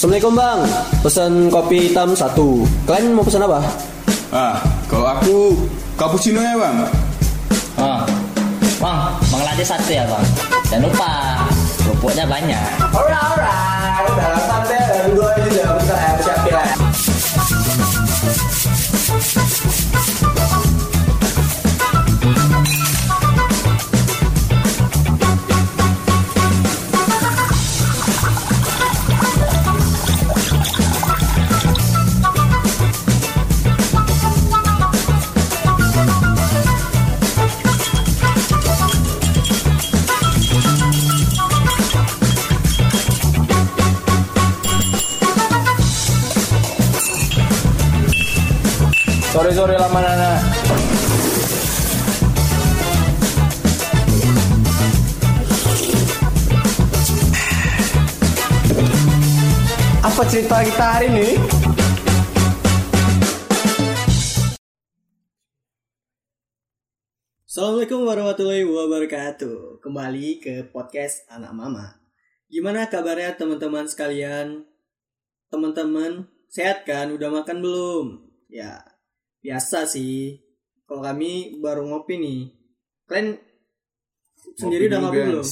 Assalamualaikum bang, pesan kopi hitam satu. Kalian mau pesan apa? Ah, kalau aku cappuccino ya bang. Oh. Bang, bang latte satu ya bang. Jangan lupa, kerupuknya banyak. Alright, alright. Dalam sampai dua juga Sore sore lama nana. Apa cerita kita hari ini? Assalamualaikum warahmatullahi wabarakatuh. Kembali ke podcast Anak Mama. Gimana kabarnya teman-teman sekalian? Teman-teman sehat kan? Udah makan belum? Ya, biasa sih. Kalau kami baru ngopi nih. Kalian sendiri Ngopi udah dulu, ngopi belum?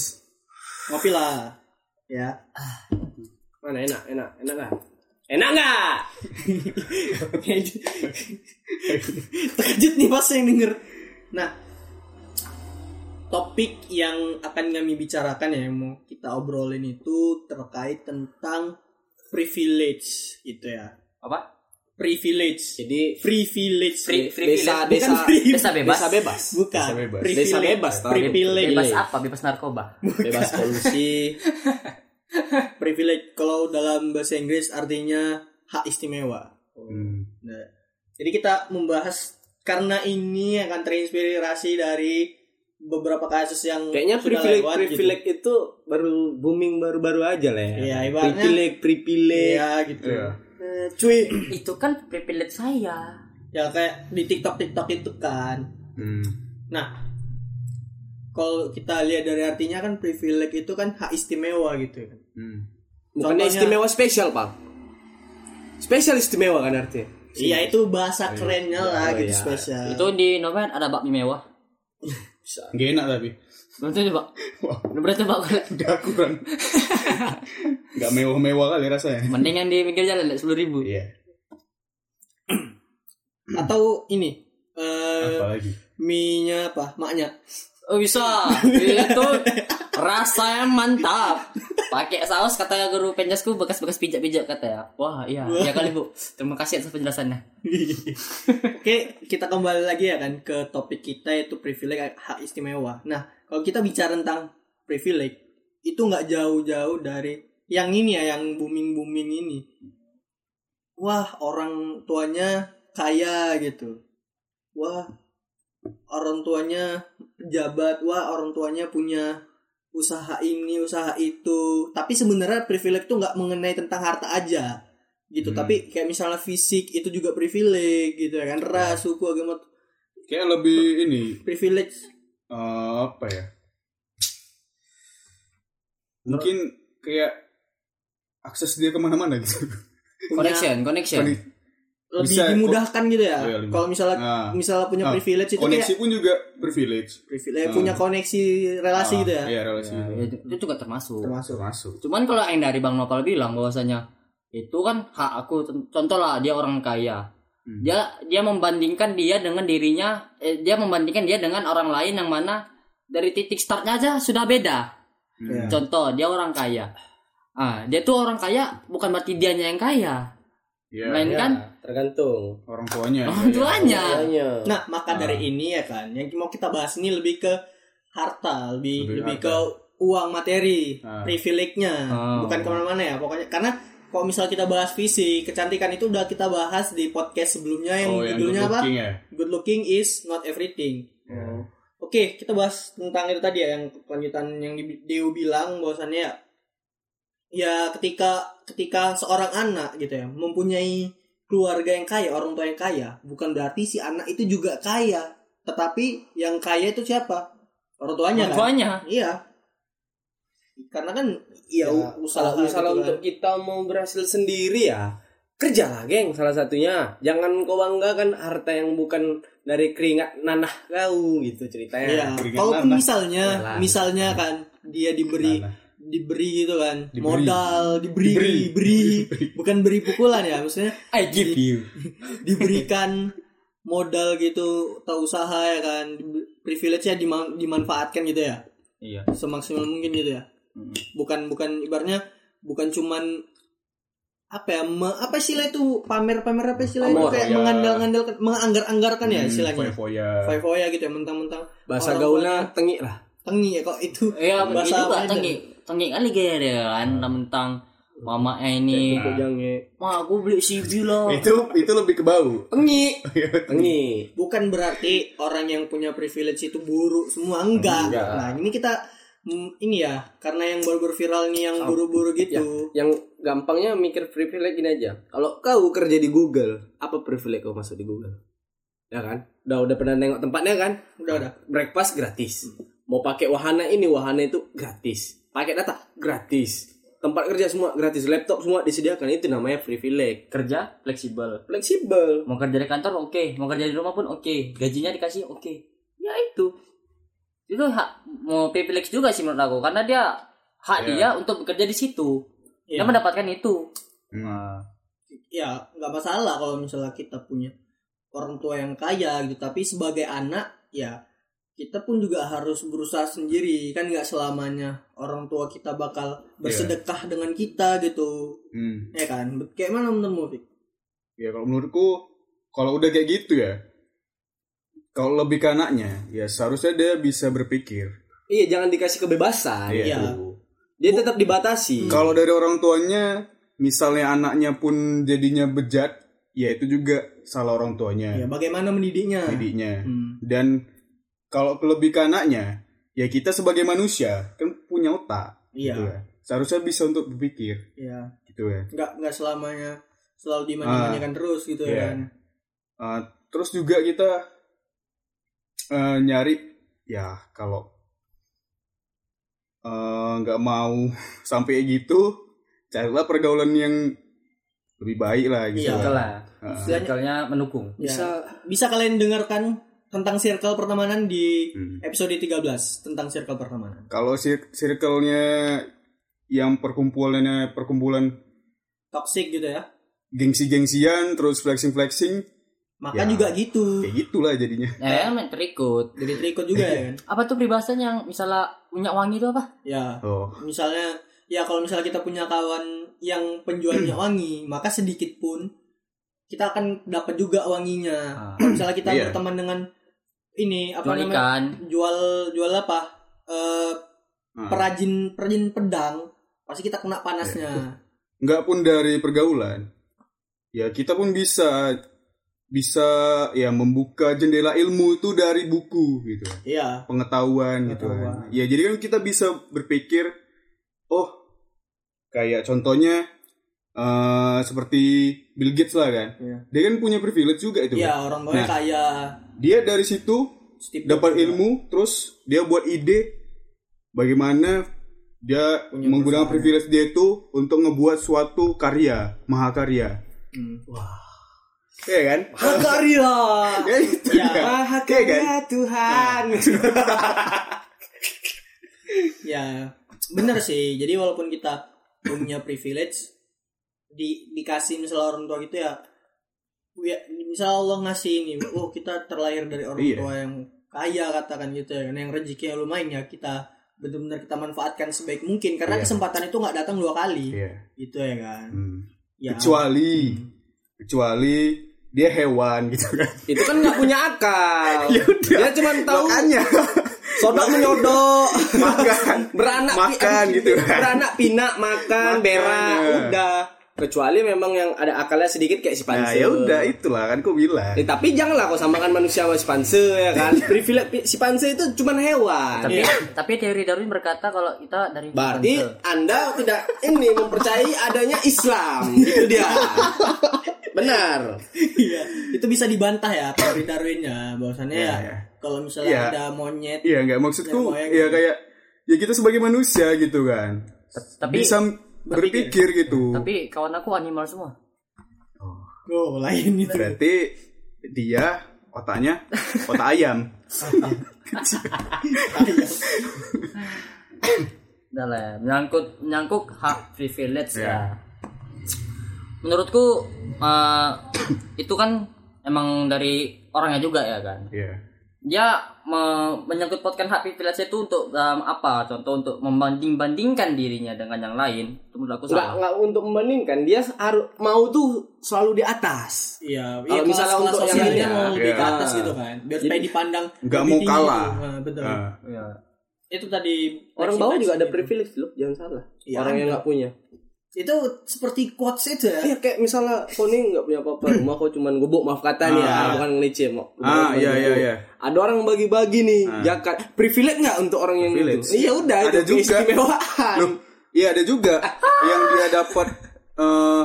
Ngopi lah. Ya. Mana enak, enak, enak nggak? Enak nggak? Terkejut nih pas yang denger. Nah, topik yang akan kami bicarakan ya, yang mau kita obrolin itu terkait tentang privilege gitu ya. Apa? Privilege. Jadi Privilege. Free, free desa, village. desa, Bukan free. desa bebas. desa bebas, Bukan. Desa bebas. Privilege. Desa bebas. Privilege. Bebas apa? Bebas narkoba. bebas polusi. Privilege kalau dalam bahasa Inggris artinya hak istimewa. Hmm. Nah, jadi kita membahas karena ini akan terinspirasi dari beberapa kasus yang Kayaknya sudah privilege lewat privilege itu baru booming baru-baru aja lah ya. Iya, ibaratnya- privilege gitu. privilege. Iya gitu. Iya. Cuy, Itu kan privilege saya. ya kayak di TikTok TikTok itu kan. Hmm. Nah, kalau kita lihat dari artinya kan privilege itu kan hak istimewa gitu. kan. Hmm. Contohnya- istimewa spesial, Pak. Spesial istimewa kan artinya. Iya itu bahasa kerennya lah Oh, gitu iya. spesial. Itu di Noven ada bakmi mewah. Gak enak tapi. Belum pak. Wah, Belum pernah coba aku. udah kurang. Gak mewah-mewah kali rasanya. Mending yang di pinggir jalan sepuluh ribu. Iya. Atau ini eh Apalagi. mie-nya apa? Maknya. Oh bisa. Itu rasanya mantap. Pakai saus kata guru penjasku bekas-bekas pijak-pijak kata ya. Wah iya. Ya kali bu. Terima kasih atas penjelasannya. Oke, kita kembali lagi ya kan ke topik kita yaitu privilege hak istimewa. Nah, kalau kita bicara tentang privilege itu nggak jauh-jauh dari yang ini ya, yang booming-booming ini. Wah, orang tuanya kaya gitu. Wah, orang tuanya pejabat. Wah, orang tuanya punya usaha ini, usaha itu. Tapi sebenarnya privilege tuh nggak mengenai tentang harta aja gitu Hmm. tapi kayak misalnya fisik itu juga privilege gitu ya kan ras suku agama Kayak lebih ini privilege eh, apa ya? Mungkin kayak akses dia ke mana-mana gitu. Connection, connection. Lebih Bisa, dimudahkan gitu ya lebih- kalau misalnya Nah. misalnya punya Nah, privilege itu Koneksi kayak pun juga privilege. privilege Hmm. punya koneksi relasi Ah, gitu ya Iya, relasi. Ya, itu, itu juga termasuk. termasuk Masuk. Cuman kalau yang dari Bang Nopal bilang bahwasanya itu kan hak aku contoh lah dia orang kaya. Hmm. Dia dia membandingkan dia dengan dirinya eh, dia membandingkan dia dengan orang lain yang mana dari titik startnya aja sudah beda. Iya. Contoh dia orang kaya. Ah, dia tuh orang kaya bukan berarti dianya yang kaya. Iya. Lain kan tergantung. Orang tuanya. orang tuanya. Makanya. nah maka Ah. dari ini ya kan yang mau kita bahas ini lebih ke harta lebih Lebih lebih harta. ke uang materi Ah. privilege-nya Oh. bukan ke mana-mana ya pokoknya karena kalau misal kita bahas fisik kecantikan itu udah kita bahas di podcast sebelumnya yang Oh, yang judulnya good apa looking ya. good looking is not everything Ya. Oke, kita bahas tentang itu tadi ya yang kelanjutan yang di- Deo bilang bahwasannya ya, ya ketika ketika seorang anak gitu ya mempunyai keluarga yang kaya, orang tua yang kaya, bukan berarti si anak itu juga kaya. Tetapi yang kaya itu siapa? Orang tuanya Orang kan? tuanya. Iya. karena kan ya, Ya, usaha kalau misalnya gitu untuk kan. kita mau berhasil sendiri ya kerjalah geng salah satunya jangan kau banggakan harta yang bukan dari keringat nanah kau gitu ceritanya Iya, Keringat kalaupun nanah. misalnya, Yalah. misalnya kan dia diberi Nanah. Diberi gitu kan Diberi. modal diberi Diberi. diberi bukan beri pukulan ya maksudnya I give you. diberikan modal gitu atau usaha ya kan di- privilege-nya dima- dimanfaatkan gitu ya Iya. semaksimal mungkin gitu ya Mm. bukan bukan ibaratnya bukan cuman apa ya me- apa istilah itu pamer-pamer apa istilah itu Amor, kayak ya. mengandal-andalkan menganggar-anggarkan ya istilahnya Foya-foya. foya-foya gitu ya mentang-mentang bahasa orang gaulnya tengik lah tengi ya kok itu Iya, bahasa itu tengi. Tengi kali gaya dia kan tentang mama ini. Ma, aku beli CB lah. Itu itu lebih ke bau. tengik tengik bukan berarti orang yang punya privilege itu buruk semua enggak. Enggak. Nah, ini kita mm, ini ya karena yang baru-baru viral nih yang buru-buru gitu. yang gampangnya mikir privilege gini aja kalau kau kerja di Google apa privilege kau masuk di Google ya kan udah udah pernah nengok tempatnya kan Udah udah. breakfast gratis mau pakai wahana ini wahana itu gratis pakai data gratis tempat kerja semua gratis laptop semua disediakan itu namanya privilege Kerja fleksibel. fleksibel Mau kerja di kantor oke, mau kerja di rumah pun oke, gajinya dikasih oke. Ya itu. Itu hak mau privilege juga sih menurut aku karena dia hak Ya. dia untuk bekerja di situ. Ya, Dia mendapatkan itu. Hmm. ya nggak masalah kalau misalnya kita punya orang tua yang kaya gitu, tapi sebagai anak ya kita pun juga harus berusaha sendiri kan nggak selamanya orang tua kita bakal bersedekah dengan kita gitu Hmm. ya kan kayak mana menurutmu Fik? Ya kalau menurutku kalau udah kayak gitu ya. Kalau lebih ke anaknya, ya seharusnya dia bisa berpikir. iya jangan dikasih kebebasan Iya. gitu. dia tetap dibatasi Kalau dari orang tuanya, misalnya anaknya pun jadinya bejat, ya itu juga salah orang ya tuanya, bagaimana mendidiknya didiknya. Hmm. Dan kalau lebih ke anaknya, ya kita sebagai manusia kan punya otak, Iya. gitu ya. Seharusnya bisa untuk berpikir, ya gitu ya. nggak nggak selamanya selalu dimanja-manjakan terus gitu ya iya. kan Uh, terus juga kita uh, nyari, ya kalau uh, nggak mau sampai gitu, carilah pergaulan yang lebih baik lah gitu. Iya. lah. Uh, Istilahnya- mendukung. Ya. bisa bisa kalian dengarkan tentang circle pertemanan di Hmm. episode 13 tentang circle pertemanan Kalau cir- circle-nya yang perkumpulannya perkumpulan toxic gitu ya gengsi-gengsian terus flexing-flexing maka Ya. juga gitu kayak gitulah jadinya. Ya, ya terikut. jadi terikut juga ya kan Apa tuh peribahasanya yang misalnya minyak wangi itu apa? ya Oh, misalnya ya kalau misalnya kita punya kawan yang penjual minyak wangi maka sedikit pun kita akan dapat juga wanginya Ah. kalau misalnya kita Iya. berteman dengan ini apa Jual namanya ikan. jual jual apa Eh, ah. perajin perajin pedang pasti kita kena panasnya nggak pun dari pergaulan. Ya kita pun bisa bisa ya membuka jendela ilmu itu dari buku gitu. iya Pengetahuan, gitu Pengetahuan. kan. Ya jadi kan kita bisa berpikir oh kayak contohnya eh seperti Bill Gates lah kan. Iya. Dia kan punya privilege juga itu. iya kan. orang tuanya Nah. kaya Dia dari situ dapat Jobs juga. ilmu terus dia buat ide bagaimana dia Punya menggunakan privilege dia itu untuk ngebuat suatu karya mahakarya Hmm. Iya kan Hakarya ya itu Ya. kan Mahakarya Kayak kan? Tuhan ya bener sih jadi walaupun kita punya privilege di dikasih misalnya orang tua gitu ya ya misal Allah ngasih ini oh kita terlahir dari orang Iya. tua yang kaya katakan gitu ya yang rezekinya lumayan ya kita benar-benar kita manfaatkan sebaik mungkin karena Iya. kesempatan itu nggak datang dua kali Iya. gitu ya kan Hmm. ya kecuali kecuali dia hewan gitu kan itu kan nggak punya akal Ya udah. dia cuma tahu makanya sodok menyodok makan beranak pi- Makan gitu kan. beranak pinak makan Makan, berak ya. udah kecuali memang yang ada akalnya sedikit kayak si nah panse ya udah itulah kan kau bilang Eh, tapi janganlah kau samakan manusia sama si panse ya kan privilege si panse itu cuma hewan Tapi Iya. tapi teori Darwin berkata kalau kita dari Berarti Panse. Anda tidak ini mempercayai adanya Islam. Itu dia. Benar. Iya, itu bisa dibantah ya teori Darwinnya bahwasannya Iya, ya iya. kalau misalnya Iya. ada monyet Iya nggak maksudku ya gitu. kayak ya kita sebagai manusia gitu kan Tapi bisa berpikir gitu tapi kawan aku animal semua. Oh, lain itu. berarti dia otaknya otak ayam Udah lah, ya. menyangkut menyangkut hak privilege Ya. ya. Menurutku eh, itu kan emang dari orangnya juga ya kan. Iya. Dia me- menyangkut-pautkan hak privilege itu untuk dalam apa? Contoh untuk membanding-bandingkan dirinya dengan yang lain. Itu menurut aku salah. enggak untuk membandingkan. Dia harus mau tuh selalu di atas. Iya, Kalau misalnya kelas-kelas untuk yang ini, mau lebih ya. ke atas gitu kan. Biar supaya dipandang nggak mau tinggi kalah gitu. Nah, betul. Ah. Iya. Itu tadi Orang bawah juga ada gitu. privilege loh, jangan salah. Iya, Orang yang nggak punya. Itu seperti quotes itu ya. Iya kayak misalnya kau nih nggak punya apa-apa, rumah kau cuman gubuk maaf kata nih ya, Ah. bukan ngelice mau. ah iya iya iya Ada orang bagi-bagi nih jakat. Privilege nggak untuk orang yang Privilege. itu? Iya udah Ada itu juga. keistimewaan. Loh, iya ada juga yang dia dapat eh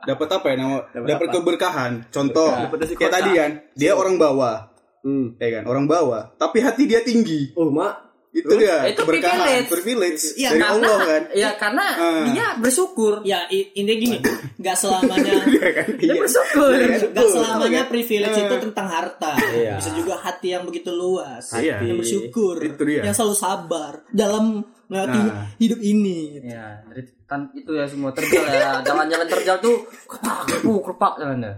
dapat apa ya nama dapat keberkahan contoh kayak tadi kan dia orang bawah Hmm. ya kan orang bawah tapi hati dia tinggi Oh mak, itu dia Itu keberkahan privilege. privilege Iya, dari karena Allah kan ya karena Ah. dia bersyukur. Ya, i- intinya gini, nggak selamanya Dia bersyukur. nggak selamanya privilege itu tentang harta. Iya. Bisa juga hati yang begitu luas, Iya. yang bersyukur, Itu dia. yang selalu sabar dalam melewati Nah. hidup ini. Ya, dari kan itu ya semua terjal ya. Jalan-jalan terjal tuh kepak, kepak, kepak jalannya.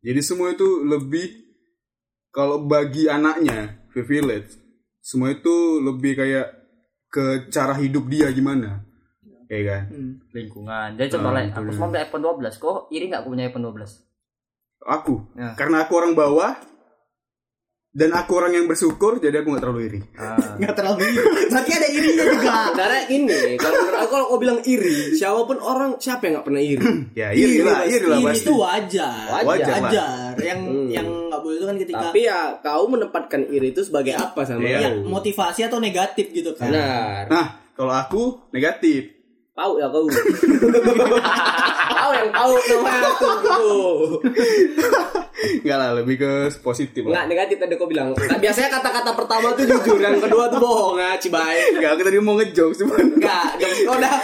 jadi semua itu lebih kalau bagi anaknya privilege semua itu lebih kayak ke cara hidup dia gimana ya kan Hmm. Lingkungan. Jadi contoh Ah, lah, itu aku semua beli iPhone 12. Kok iri nggak aku punya iPhone 12? aku Ya. karena aku orang bawah dan aku orang yang bersyukur jadi aku nggak terlalu iri Ah. Nggak terlalu Berarti ada irinya juga. Sebenarnya ini kalau aku kalau kau bilang iri, siapa pun orang siapa yang nggak pernah iri? ya iri lah iri lah Iri pasti itu wajar. Wajar lah. Wajar. Yang Hmm. yang nggak boleh itu kan ketika Tapi ya kau menempatkan iri itu sebagai apa sama ya, kau? motivasi atau negatif gitu kan. Benar. nah kalau aku negatif Tahu ya kau. Tahu yang namanya tuh. Enggak lah lebih ke positif Enggak negatif tadi kau bilang. Nah, biasanya kata-kata pertama tuh jujur, yang kedua tuh bohong ah, Cibai. Enggak aku tadi mau ngejokes cuman Enggak, jokes kau udah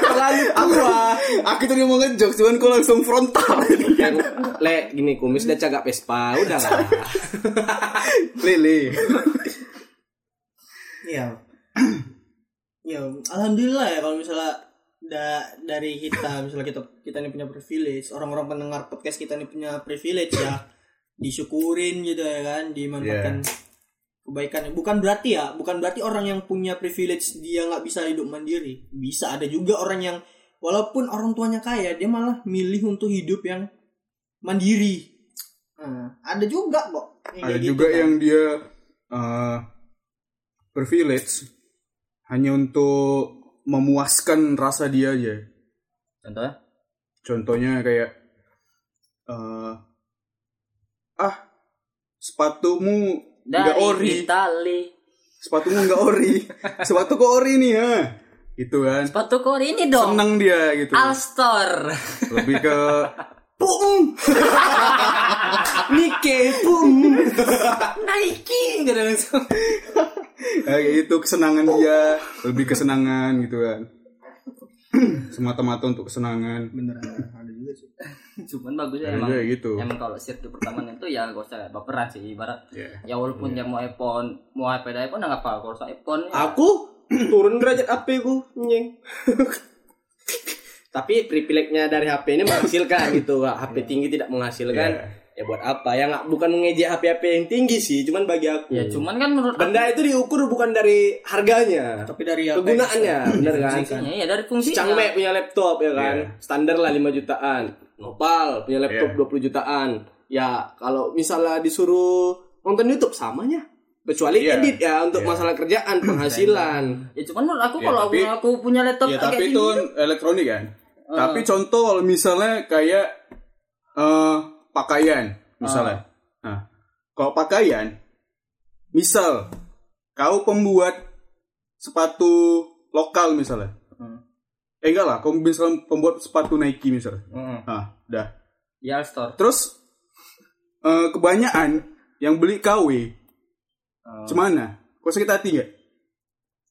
terlalu tua. aku tadi mau ngejokes cuman kau langsung frontal Yang le gini kumis udah cagak Vespa, udah lah. lele Iya. ya, alhamdulillah ya kalau misalnya da dari kita misalnya kita kita ini punya privilege, orang-orang pendengar podcast kita ini punya privilege ya disyukurin gitu ya kan, dimanfaatkan kebaikan. Bukan berarti ya, bukan berarti orang yang punya privilege dia nggak bisa hidup mandiri. Bisa ada juga orang yang walaupun orang tuanya kaya, dia malah milih untuk hidup yang mandiri. Nah, ada juga kok. ada gitu juga kan. yang dia eh, privilege hanya untuk memuaskan rasa dia aja Contohnya? contohnya kayak eh ah sepatumu nggak ori Itali. sepatumu nggak ori sepatu kok ori nih ya itu kan Sepatu kok ini dong. seneng dia gitu Alstor. lebih ke Pum. Nike pum. Nike gitu langsung. Eh, itu kesenangan dia lebih kesenangan gitu kan semata-mata untuk kesenangan bener ada juga sih. Cuman bagusnya emang gitu. emang kalau sirkuit pertama itu ya gak usah baperan sih ibarat ya ya walaupun dia mau iPhone mau iPad iPhone nggak apa kalau usah iPhone ya. Aku turun derajat HP ku, nyeng. Tapi privilege-nya dari HP ini menghasilkan gitu. HP tinggi tidak menghasilkan. Ya buat apa? Ya nggak bukan mengejek HP-HP yang tinggi sih, cuman bagi aku. ya cuman kan menurut Benda itu diukur bukan dari harganya, Tapi dari apa? kegunaannya, bener kan? fungsinya ya dari fungsi Changme punya laptop ya kan, Iya. standar lah 5 jutaan. Nopal punya laptop Iya. 20 jutaan. Ya kalau misalnya disuruh nonton YouTube samanya. Kecuali Iya. edit ya untuk Iya. masalah kerjaan, penghasilan. ya cuman menurut aku Ya, kalau tapi- aku, aku punya laptop Ya tapi itu elektronik kan. Tapi contoh kalau misalnya kayak eh pakaian misalnya. Nah, kalau pakaian misal kau pembuat sepatu lokal misalnya. Hmm. Eh enggak lah, kau misalnya pembuat sepatu Nike misalnya. Heeh. Nah, dah. ya Alstor Terus eh kebanyakan yang beli KW Oh. Cemana? Kau sakit hati nggak?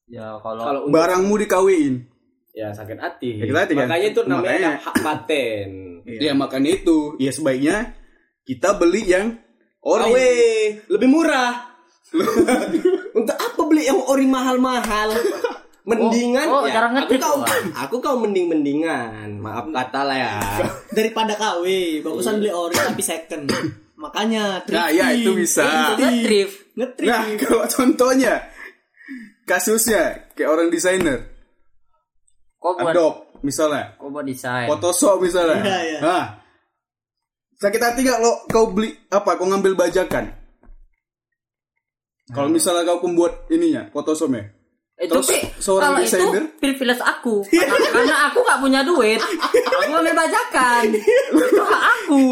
Ya kalau Kalau barangmu dikawin ya sakit hati. Sakit hati kan? Makanya itu namanya Makanya. hak paten. ya makanya itu ya sebaiknya kita beli yang ori Awe, lebih murah. Untuk apa beli yang ori mahal-mahal? Mendingan Oh, oh, ya. Aku kau, aku kau mending mendingan. Maaf kata lah ya. Daripada KW, bagusan beli ori tapi second. Makanya Nah, ya, itu bisa. ngetrip. Ngetrip. nah kalau contohnya kasusnya kayak orang desainer Buat Adobe misalnya kau buat desain. Photoshop misalnya Iya, iya. Nah, sakit hati gak lo kau beli apa kau ngambil bajakan kalau misalnya kau pembuat ininya Photoshopnya Itu Terus pi- seorang kalau desainer? itu privilege aku. Karena, karena aku gak punya duit. Aku ambil bajakan. Itu hak aku.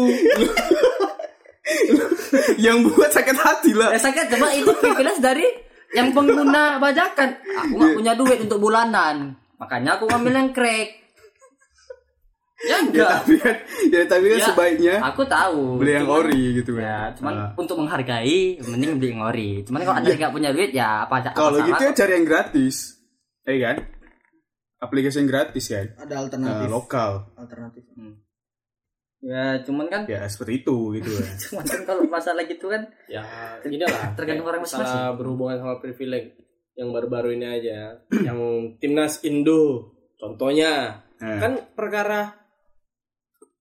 yang buat sakit hati lah Ya sakit coba itu privilege dari yang pengguna bajakan. Aku gak punya duit untuk bulanan. Makanya aku ngambil yang crack. Ya ya enggak. tapi kan ya tapi kan Ya, sebaiknya Aku tahu. beli yang Cuman- ori gitu kan Ya, cuman Nah. untuk menghargai mending beli yang ori. Cuman kalau anda nggak punya duit ya apa aja kalau gitu ya cari yang gratis eh kan aplikasi yang gratis kan Ada Nah, alternatif. lokal alternatif. Ya, cuman kan ya seperti itu gitu kan cuman kan kalau masalah gitu kan Ya, ini lah. Tergantung orang masing-masing. Berhubungan sama privilege yang baru-baru ini aja. yang timnas Indo, contohnya Nah. kan perkara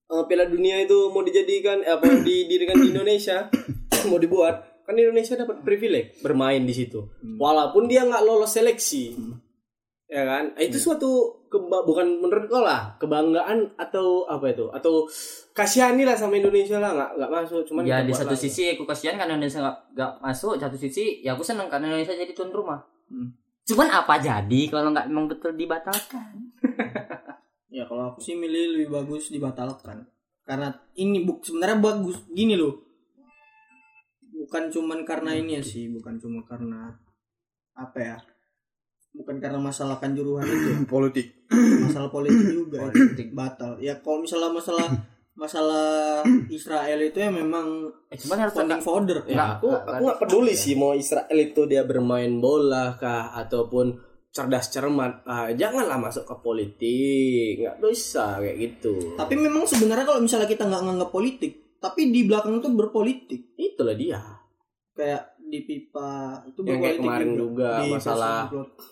eh, Piala Dunia itu mau dijadikan eh, apa didirikan di Indonesia, mau dibuat kan Indonesia dapat privilege bermain di situ, walaupun dia nggak lolos seleksi. Ya kan, Eh, itu suatu keba- bukan menurut kau lah kebanggaan atau apa itu atau kasihani lah sama Indonesia lah nggak nggak masuk cuman ya di satu lah. sisi aku kasihan karena Indonesia nggak nggak masuk satu sisi ya aku senang karena Indonesia jadi tuan rumah Hmm. Cuman apa jadi kalau nggak memang betul dibatalkan Ya kalau aku sih milih lebih bagus dibatalkan. Karena ini buk sebenarnya bagus gini loh. Bukan cuman karena ini ya sih, bukan cuma karena apa ya? Bukan karena masalah kanjuruhan itu ya. politik masalah politik juga itu batal. Ya kalau misalnya masalah masalah Israel itu ya memang eh cuman harus founding father. Ya, Nggak, aku nggak, aku nggak. nggak peduli sih mau Israel itu dia bermain bola kah ataupun cerdas cermat ah, janganlah masuk ke politik nggak bisa kayak gitu Tapi memang sebenarnya kalau misalnya kita nggak nganggap politik, tapi di belakang itu berpolitik. itulah dia Kayak di pipa itu Yang kayak berpolitik kemarin juga. Di masalah.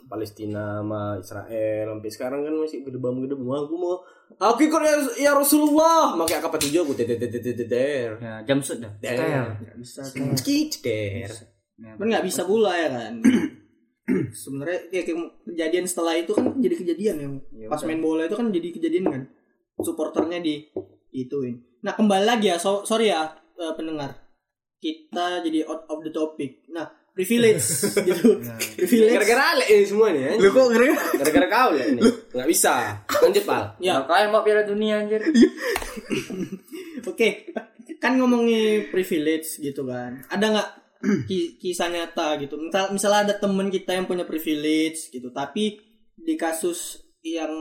Palestina sama Israel. Sampai sekarang kan masih gedebam gedebam aku mau aku ikut ya, ya Rasulullah. Pakai apa tujuh aku teter teter teter teter ya jam sudah Der. Nggak bisa sih. Ceder. kan nggak bisa pula ya kan? Sebenarnya kayak, kayak kejadian setelah itu kan jadi kejadian yang Ya pas main bola itu kan jadi kejadian kan? Supporternya di ituin. Nah kembali lagi ya so- sorry ya eh, pendengar kita jadi out of the topic. Nah privilege gitu. Privilege. Gara-gara Ale ini semua nih lu kok gara-gara kau ya ini. Nggak bisa. Lanjut pal. Ya. Kalian mau piala dunia anjir. Oke kan ngomongin privilege gitu kan. Ada nggak ki- kisah nyata gitu? Misal misalnya ada temen kita yang punya privilege gitu tapi di kasus yang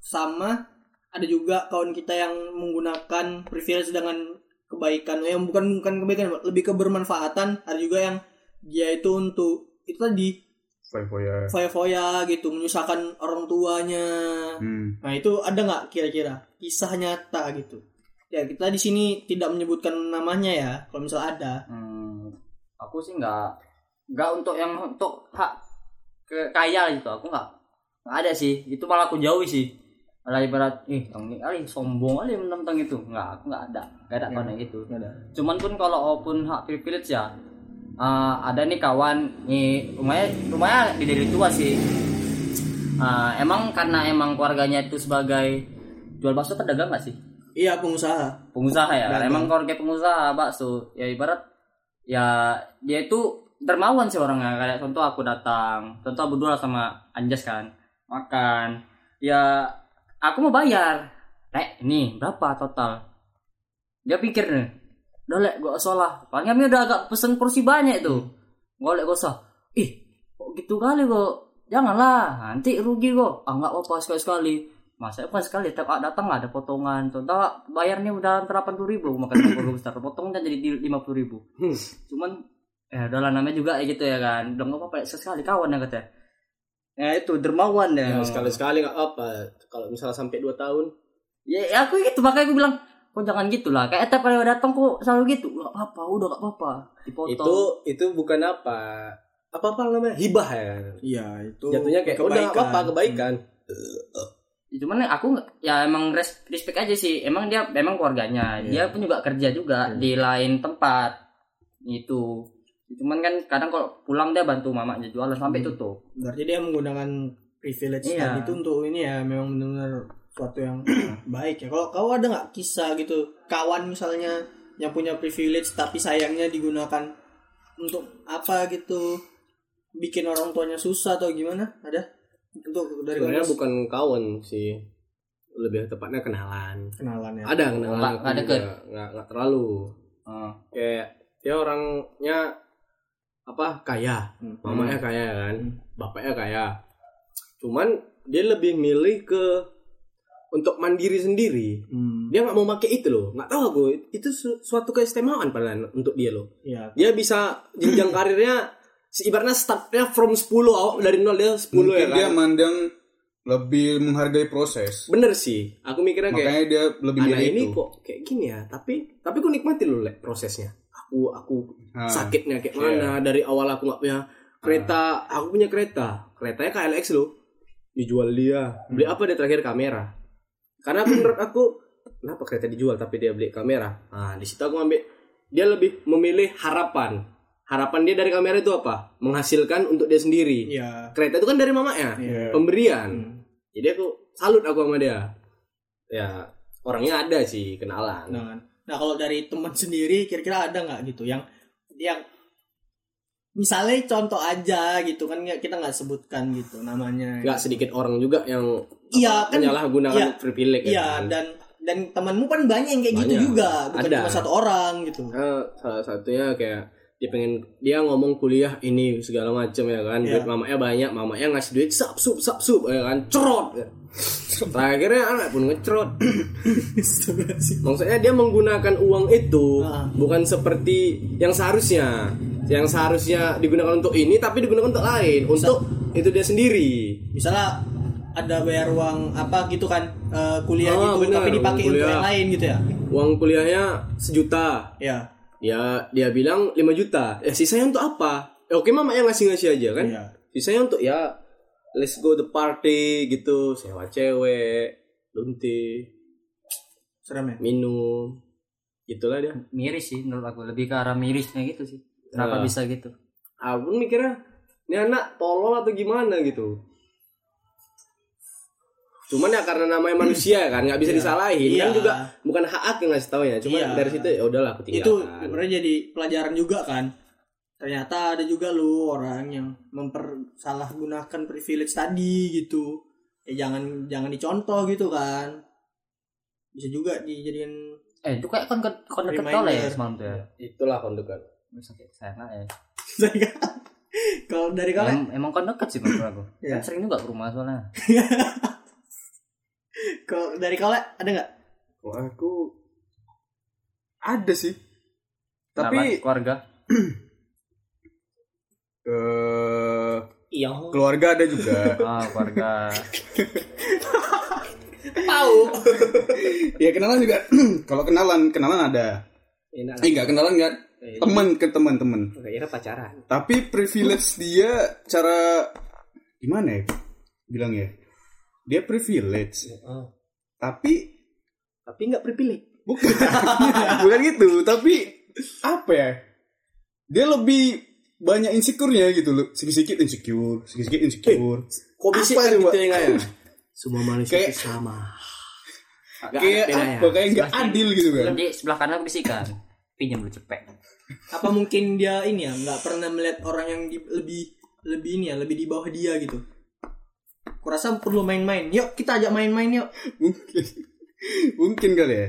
sama ada juga kawan kita yang menggunakan privilege dengan kebaikan yang bukan bukan kebaikan lebih ke bermanfaatan ada juga yang dia itu untuk itu tadi Foya-foya. foya-foya gitu menyusahkan orang tuanya Hmm. Nah itu ada nggak kira-kira kisah nyata gitu? Ya kita di sini tidak menyebutkan namanya ya. Kalau misal ada, Hmm, aku sih nggak nggak untuk yang untuk hak ke kaya gitu aku nggak nggak ada sih itu malah aku jauhi sih malah ibarat ih yang ini kali sombong kali tentang itu. Nggak aku nggak ada nggak ada kawan yang itu. cuman pun kalau pun hak privilege ya eh, ada nih kawan nih rumahnya rumahnya di dari tua sih. Eh, emang karena emang keluarganya itu sebagai jual bakso pedagang nggak sih? Iya pengusaha. pengusaha ya? Dagang. emang keluarga pengusaha bakso. Ya ibarat ya dia itu dermawan sih orangnya. Kayak contoh aku datang contoh berdua sama Anjas kan makan. Ya aku mau bayar. Nek, ini berapa total? Dia pikir nih udah lek gak usah lah. Paling kami udah agak pesen porsi banyak itu gak lek gak usah. Ih kok gitu kali kok? Janganlah nanti rugi kok. Ah nggak apa sekali sekali masa apa sekali tiap datang ada potongan. Contoh bayarnya udah delapan puluh ribu. Makan burger besar potongnya jadi lima puluh ribu. Hmm. cuman ya udahlah namanya juga gitu ya kan. Udah nggak apa-apa sekali kawan ya katanya Ya itu dermawan Ya, ya. sekali-sekali nggak apa. Kalau misalnya sampai 2 tahun, Ya, ya aku gitu. Makanya aku bilang kok jangan gitu lah. Kayak tiap kali datang kok selalu gitu. Gak apa-apa udah gak apa-apa. Dipotong. Itu itu bukan apa. Apa apa namanya? Hibah ya. Iya, itu jatuhnya kayak udah nggak apa-apa kebaikan. Ya, cuman aku ya emang res- respect aja sih. Emang dia emang keluarganya. Iya. dia pun juga kerja juga Iya. di lain tempat. Itu cuman kan kadang kalau pulang dia bantu mamanya jualan sampai Hmm. tutup Berarti dia menggunakan privilege Iya. tadi itu untuk ini ya memang benar-benar suatu yang baik ya. Kalau kau ada nggak kisah gitu kawan misalnya yang punya privilege tapi sayangnya digunakan untuk apa gitu bikin orang tuanya susah atau gimana? Ada? Untuk dari sebenarnya kamu bukan kawan sih lebih tepatnya kenalan kenalan ya. ada kenalan Nggak- aku nggak terlalu Ah. kayak dia orangnya apa kaya Hmm. mamanya kaya kan Hmm. bapaknya kaya cuman dia lebih milih ke untuk mandiri sendiri Hmm. dia nggak mau pakai itu loh nggak tahu aku itu su- suatu keistimewaan padahal untuk dia loh Iya. dia bisa jenjang karirnya ibaratnya startnya from 10 awal dari nol dia 10 Mungkin ya dia kan mandang lebih menghargai proses. bener sih aku mikirnya kayak Makanya dia lebih anak milih ini itu. kok kayak gini ya tapi tapi aku nikmati loh Le, prosesnya aku aku Ah. sakitnya kayak Iya. mana. Dari awal aku nggak punya kereta. Aku punya kereta. Keretanya KLX loh. Dijual dia. Beli Hmm. apa dia terakhir? Kamera. Karena aku menurut aku kenapa kereta dijual tapi dia beli kamera? Nah di situ aku ambil dia lebih memilih harapan. Harapan dia dari kamera itu apa? Menghasilkan untuk dia sendiri. Iya. kereta itu kan dari mamanya. Iya. pemberian. Hmm. jadi aku salut aku sama dia. Ya orangnya ada sih kenalan. Kan. Nah kalau dari teman sendiri kira-kira ada nggak gitu yang yang misalnya contoh aja gitu kan kita nggak sebutkan gitu namanya. nggak sedikit orang juga yang Iya, kan- menyalahgunakan iya. privilege ya Iya kan. dan dan temanmu kan banyak yang kayak gitu Banyak. juga bukan Ada. cuma satu orang gitu. Nah, salah satunya kayak dia pengen dia ngomong kuliah ini segala macam ya kan Iya. duit mamanya banyak mamanya ngasih duit sap sup sap sup ya kan cerot terakhirnya anak pun ngecerot maksudnya dia menggunakan uang itu Ah. bukan seperti yang seharusnya. Yang seharusnya digunakan untuk ini tapi digunakan untuk lain untuk itu dia sendiri. Misalnya ada bayar uang apa gitu kan eh, kuliah Ah, gitu benar, tapi dipakai untuk yang lain gitu ya. uang kuliahnya sejuta. Iya. dia dia bilang 5 juta. Ya sisanya untuk apa? Ya, oke mama yang ngasih ngasih aja kan? Iya. sisanya untuk ya let's go the party gitu sewa cewek lunti Serem ya. minum gitulah dia miris sih menurut aku lebih ke arah mirisnya gitu sih kenapa Ah. bisa gitu aku mikirnya ini anak tolol atau gimana gitu cuman ya karena namanya manusia kan nggak bisa Iya. disalahin kan Iya. juga bukan hak aku yang ngasih tahu ya cuman Iya. dari situ ya udahlah aku itu tinggalkan sebenarnya jadi pelajaran juga kan ternyata ada juga lu orang yang mempersalahgunakan privilege tadi gitu. Ya jangan jangan dicontoh gitu kan. Bisa juga dijadikan eh itu kayak kon kon deket tol ya semalam tuh ya? Itulah kondukan sakit saya nggak ya. Kalau dari kalian? Em- emang kon deket sih menurut aku. Iya. Kan sering juga ke rumah soalnya. Kalau dari kalian ada nggak? Kalau aku ada sih. Tapi keluarga eh iya keluarga ada juga. ah keluarga tahu ya kenalan juga. Kalau kenalan, kenalan ada. enak Eh enggak kenalan enggak. Eh, Teman ke teman-teman. kira pacaran Tapi privilege dia cara gimana ya? Bilang ya. Dia privilege. Tapi tapi nggak privilege bukan bukan gitu, tapi apa ya? Dia lebih banyak insecure-nya gitu loh. Sedikit-sedikit insecure, sedikit-sedikit insecure. kok bisa kan gitu ya ya? Semua manusia Kayak- sama. Nggak kayak apa? kayak nggak adil gitu kan? Di sebelah kanan aku bisikan pinjam dulu cepet. Apa mungkin dia ini ya nggak pernah melihat orang yang di- lebih lebih ini ya lebih di bawah dia gitu? Kurasa perlu main-main. Yuk kita ajak main-main yuk. Mungkin. Mungkin kali ya.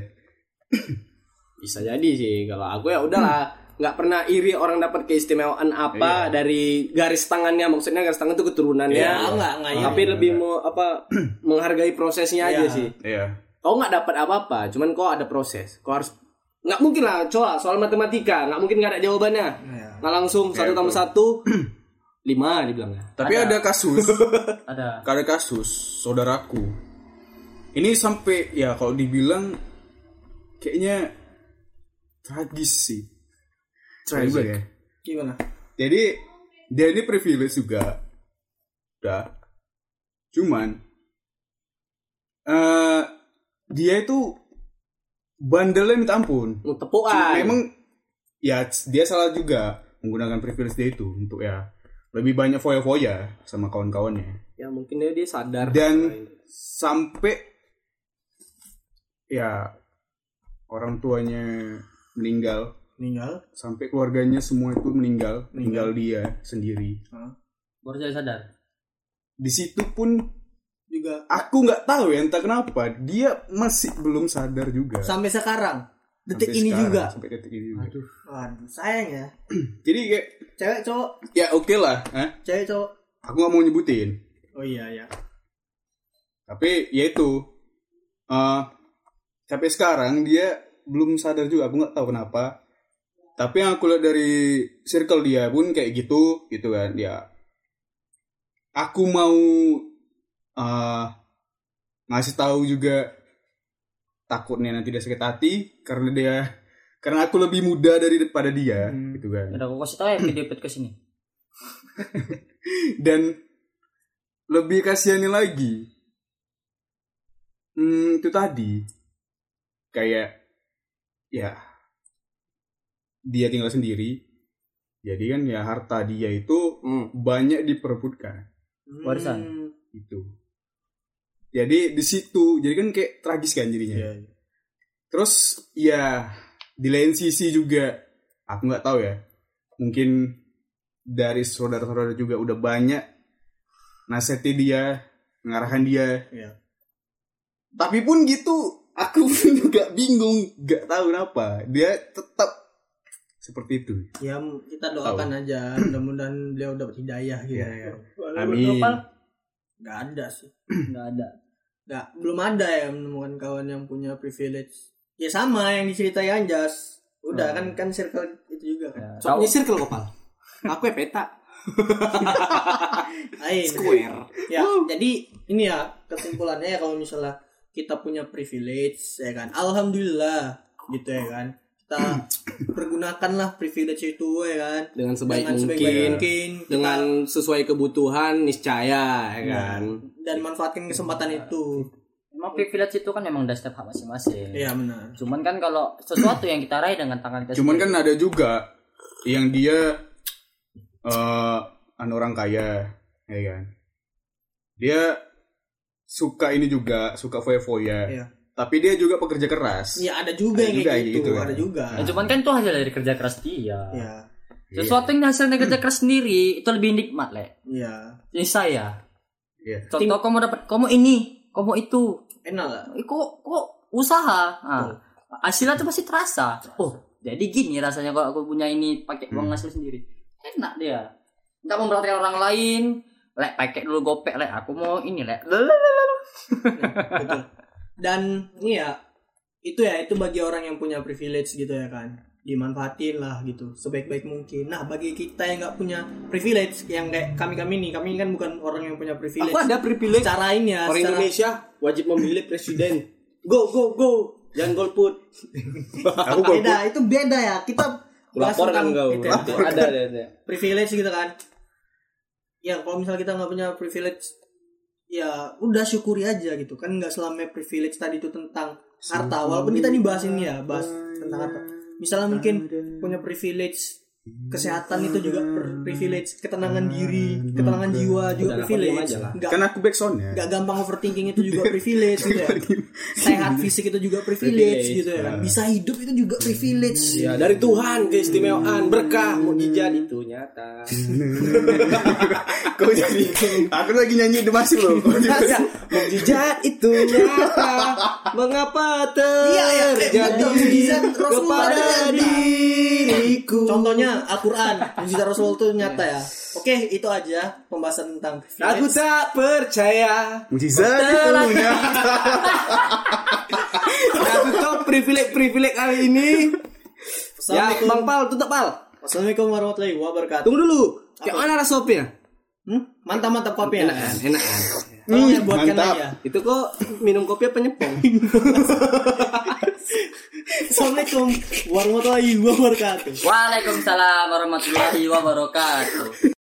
Bisa jadi sih. Kalau aku ya udahlah nggak pernah iri orang dapat keistimewaan apa dari garis tangannya maksudnya garis tangan itu keturunannya ya nggak nggak ya tapi lebih mau apa menghargai prosesnya aja Iya. sih iya kau nggak dapat apa-apa cuman kau ada proses kau harus nggak mungkin lah coba soal matematika nggak mungkin nggak ada jawabannya Iya. nggak langsung satu Iya, tambah betul. satu lima dibilangnya. Tapi ada, kasus, Ada. ada kasus saudaraku. Ini sampai ya kalau dibilang kayaknya tragis sih. Tragis ya. Gimana? Jadi dia ini privilege juga. Udah. Cuman eh dia itu bandelnya minta ampun. Tepuan. Memang ya dia salah juga menggunakan privilege dia itu untuk ya lebih banyak foya-foya sama kawan-kawannya. ya mungkin dia, dia sadar. Dan sampai ya orang tuanya meninggal Meninggal. sampai keluarganya semua itu meninggal, meninggal dia sendiri. Baru saya sadar. Di situ pun Juga aku nggak tahu ya entah kenapa dia masih belum sadar juga. sampai sekarang. Detik Sampai ini sekarang, juga. Sampai detik ini juga. Waduh, sayang ya. Jadi kayak Cewek cowok, ya oke lah, eh? cewek cowok. aku nggak mau nyebutin. Oh iya ya. Tapi ya itu eh sampai sekarang dia belum sadar juga. Aku nggak tahu kenapa. Tapi yang aku lihat dari circle dia pun kayak gitu, gitu kan. Ya, aku mau eh ngasih tahu juga takutnya nanti dia sakit hati karena dia karena aku lebih muda daripada dia, gitu kan. Udah aku kasih tahu ya video podcast ini. dan lebih kasihannya lagi hmm, itu tadi kayak ya dia tinggal sendiri jadi kan ya harta dia itu Hmm. banyak diperebutkan Warisan. Hmm. itu jadi di situ jadi kan kayak tragis kan jadinya Iya, iya. terus ya di lain sisi juga aku nggak tahu ya mungkin dari saudara-saudara juga udah banyak nasihati dia mengarahkan dia Iya. tapi pun gitu aku pun juga bingung nggak tahu kenapa dia tetap seperti itu Ya kita doakan aja mudah-mudahan beliau dapat hidayah gitu. Iya, ya. amin Gak ada sih. Enggak ada. Gak, belum ada ya menemukan kawan yang punya privilege. Ya sama yang diceritain Anjas. Udah kan kan circle itu juga kan. Ya, nyisir kalau kopal. Aku ya peta. Square. Ya, jadi ini ya kesimpulannya ya kalau misalnya kita punya privilege ya kan. Alhamdulillah gitu ya kan. Kita pergunakanlah privilege itu ya kan. Dengan sebaik Dengan mungkin. sebaik mungkin. Kita- Dengan sesuai kebutuhan niscaya ya kan. dan manfaatkan kesempatan itu. Emang privilege itu kan memang setiap hak masing-masing. Iya benar. Cuman kan kalau sesuatu yang kita raih dengan tangan kita cuman kan sendiri, ada juga yang dia eh an orang kaya ya kan dia suka ini juga suka foya-foya Iya. Tapi dia juga pekerja keras Iya ada juga Ada yang juga kayak gitu, gitu kan. ada juga. Ya, cuman kan itu hasil dari kerja keras dia. Iya. Sesuatu yang hasil dari kerja keras sendiri itu lebih nikmat, Le. Iya. Ini saya. Iya. Contoh kamu dapat kamu ini, kamu itu. Enak lah. Eh, kok kok usaha. Nah, hasilnya tuh pasti terasa. Oh, jadi gini rasanya kalau aku punya ini pakai uang hasil sendiri. Enak dia. Enggak memperhatikan orang lain. Lek pakai dulu gopek, lek aku mau ini, lek. Betul. Dan ini ya itu ya itu bagi orang yang punya privilege gitu ya kan dimanfaatin lah gitu sebaik-baik mungkin. Nah bagi kita yang nggak punya privilege yang kayak kami kami nih kami kan bukan orang yang punya privilege. Aku ada privilege. Secara ini ya, Orang secara- Indonesia wajib memilih presiden. Go go go. Jangan golput. aku golput beda itu beda ya kita Lapor kan kau. itu. Ada ada ada. privilege gitu kan ya kalau misalnya kita nggak punya privilege ya udah syukuri aja gitu. Kan nggak selama privilege tadi itu tentang harta. Walaupun kita nih bahas ini ya bahas tentang harta. Misalnya mungkin punya privilege kesehatan itu juga per- privilege ketenangan diri ketenangan jiwa juga Udah, privilege. nggak kan aku backsoundnya nggak gampang overthinking itu juga privilege gitu ya. Sehat fisik itu juga privilege, Privilege, gitu ya. kan bisa hidup itu juga privilege. Ya dari Tuhan keistimewaan berkah mukjizat itu nyata. kau jadi aku lagi nyanyi The Masif loh. Mukjizat itu nyata. Mengapa Iya, iya. Terjadi kepada diriku? Contohnya Al-Quran Mujizat Rasul itu nyata ya Oke itu aja Pembahasan tentang Aku privilege tak percaya. mujizat itu nyata Aku tahu privilege-privilege kali ini. Ya, Bang Pal, tutup Pal. Assalamualaikum warahmatullahi wabarakatuh Tunggu dulu. Kayak mana rasopnya? Hmm? Mantap mantap kopi ya. Enakan, enakan. Tolong ya buatkan mantap. lagi ya. Itu kok minum kopi apa nyepong? Assalamualaikum warahmatullahi wabarakatuh. Waalaikumsalam warahmatullahi wabarakatuh.